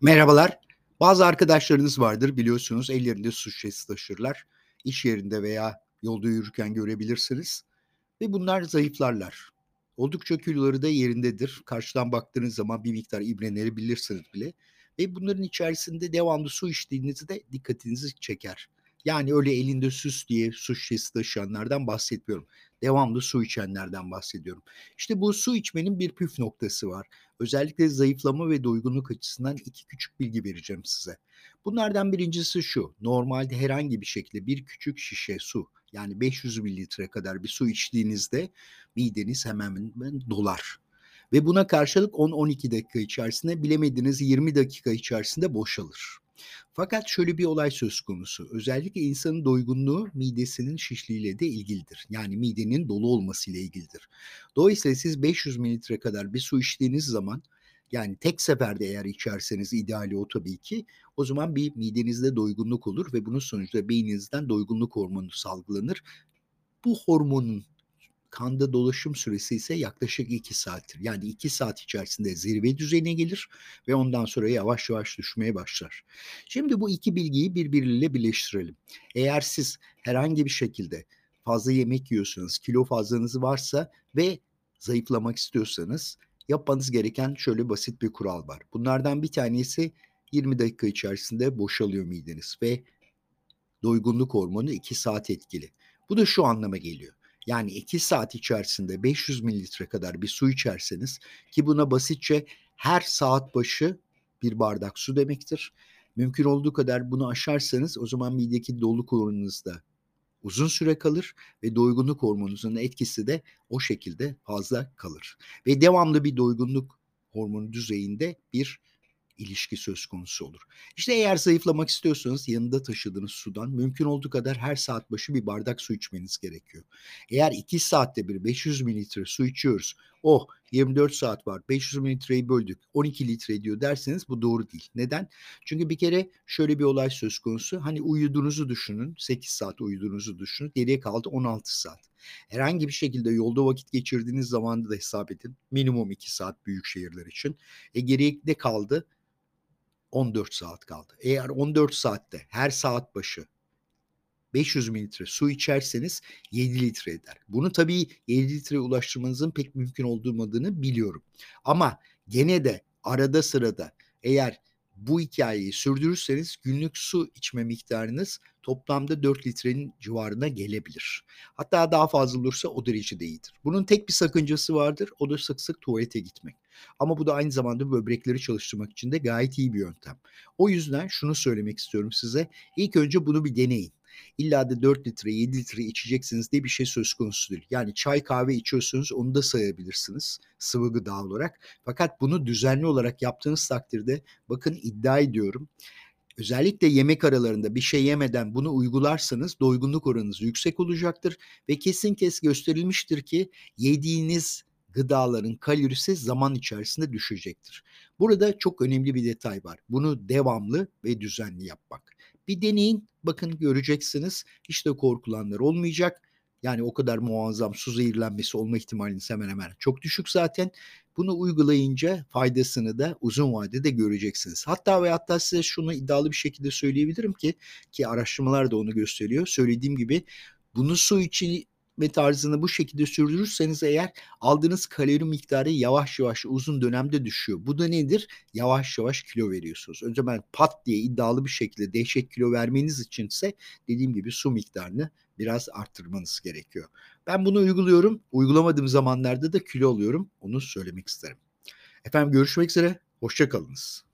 Merhabalar. Bazı arkadaşlarınız vardır biliyorsunuz ellerinde su şişesi taşırlar. İş yerinde veya yolda yürürken görebilirsiniz ve bunlar zayıflarlar. Oldukça kiloları da yerindedir. Karşıdan baktığınız zaman bir miktar imrenilebilirsiniz bile ve bunların içerisinde devamlı su içtiğinizde dikkatinizi çeker. Yani öyle elinde süs diye su şişesi taşıyanlardan bahsetmiyorum. Devamlı su içenlerden bahsediyorum. İşte bu su içmenin bir püf noktası var. Özellikle zayıflama ve doygunluk açısından iki küçük bilgi vereceğim size. Bunlardan birincisi şu. Normalde herhangi bir şekilde bir küçük şişe su yani 500 mililitre kadar bir su içtiğinizde mideniz hemen dolar. Ve buna karşılık 10-12 dakika içerisinde bilemediğiniz 20 dakika içerisinde boşalır. Fakat şöyle bir olay söz konusu. Özellikle insanın doygunluğu midesinin şişliğiyle de ilgilidir. Yani midenin dolu olmasıyla ilgilidir. Dolayısıyla siz 500 mililitre kadar bir su içtiğiniz zaman yani tek seferde eğer içerseniz ideali o tabii ki o zaman bir midenizde doygunluk olur ve bunun sonucunda beyninizden doygunluk hormonu salgılanır. Bu hormonun kanda dolaşım süresi ise yaklaşık 2 saattir. Yani 2 saat içerisinde zirve düzeyine gelir ve ondan sonra yavaş yavaş düşmeye başlar. Şimdi bu iki bilgiyi birbiriyle birleştirelim. Eğer siz herhangi bir şekilde fazla yemek yiyorsanız, kilo fazlanız varsa ve zayıflamak istiyorsanız yapmanız gereken şöyle basit bir kural var. Bunlardan bir tanesi 20 dakika içerisinde boşalıyor mideniz ve doygunluk hormonu 2 saat etkili. Bu da şu anlama geliyor. Yani 2 saat içerisinde 500 mililitre kadar bir su içerseniz ki buna basitçe her saat başı bir bardak su demektir. Mümkün olduğu kadar bunu aşarsanız o zaman mideki doluluk oranınızda uzun süre kalır ve doygunluk hormonunuzun etkisi de o şekilde fazla kalır. Ve devamlı bir doygunluk hormonu düzeyinde bir ilişki söz konusu olur. İşte eğer zayıflamak istiyorsanız yanında taşıdığınız sudan mümkün olduğu kadar her saat başı bir bardak su içmeniz gerekiyor. Eğer 2 saatte bir 500 mililitre su içiyoruz, oh 24 saat var 500 mililitreyi böldük 12 litre ediyor derseniz bu doğru değil. Neden? Çünkü bir kere şöyle bir olay söz konusu. Hani uyuduğunuzu düşünün 8 saat uyuduğunuzu düşünün geriye kaldı 16 saat. Herhangi bir şekilde yolda vakit geçirdiğiniz zamanda da hesap edin. Minimum 2 saat büyük şehirler için. E geriye ne kaldı? 14 saat kaldı. Eğer 14 saatte her saat başı 500 mililitre su içerseniz 7 litre eder. Bunu tabii 7 litreye ulaştırmanızın pek mümkün olmadığını biliyorum. Ama gene de arada sırada eğer bu hikayeyi sürdürürseniz günlük su içme miktarınız toplamda 4 litrenin civarına gelebilir. Hatta daha fazla olursa o derece de iyidir. Bunun tek bir sakıncası vardır. O da sık sık tuvalete gitmek. Ama bu da aynı zamanda böbrekleri çalıştırmak için de gayet iyi bir yöntem. O yüzden şunu söylemek istiyorum size. İlk önce bunu bir deneyin. İlla da 4 litre 7 litre içeceksiniz diye bir şey söz konusu değil. Yani çay kahve içiyorsunuz onu da sayabilirsiniz sıvı gıda olarak. Fakat bunu düzenli olarak yaptığınız takdirde bakın iddia ediyorum özellikle yemek aralarında bir şey yemeden bunu uygularsanız doygunluk oranınız yüksek olacaktır ve kesin kes gösterilmiştir ki yediğiniz gıdaların kalorisi zaman içerisinde düşecektir. Burada çok önemli bir detay var. Bunu devamlı ve düzenli yapmak. Bir deneyin, bakın göreceksiniz. İşte korkulanlar olmayacak. Yani o kadar muazzam su zehirlenmesi olma ihtimaliniz hemen hemen çok düşük zaten. Bunu uygulayınca faydasını da uzun vadede göreceksiniz. Hatta ve hatta size şunu iddialı bir şekilde söyleyebilirim ki ki araştırmalar da onu gösteriyor. Söylediğim gibi bunu su için ve tarzını bu şekilde sürdürürseniz eğer aldığınız kalori miktarı yavaş yavaş uzun dönemde düşüyor. Bu da nedir? Yavaş yavaş kilo veriyorsunuz. Önce ben pat diye iddialı bir şekilde dehşet kilo vermeniz içinse dediğim gibi su miktarını biraz arttırmanız gerekiyor. Ben bunu uyguluyorum. Uygulamadığım zamanlarda da kilo alıyorum. Onu söylemek isterim. Efendim görüşmek üzere. Hoşçakalınız.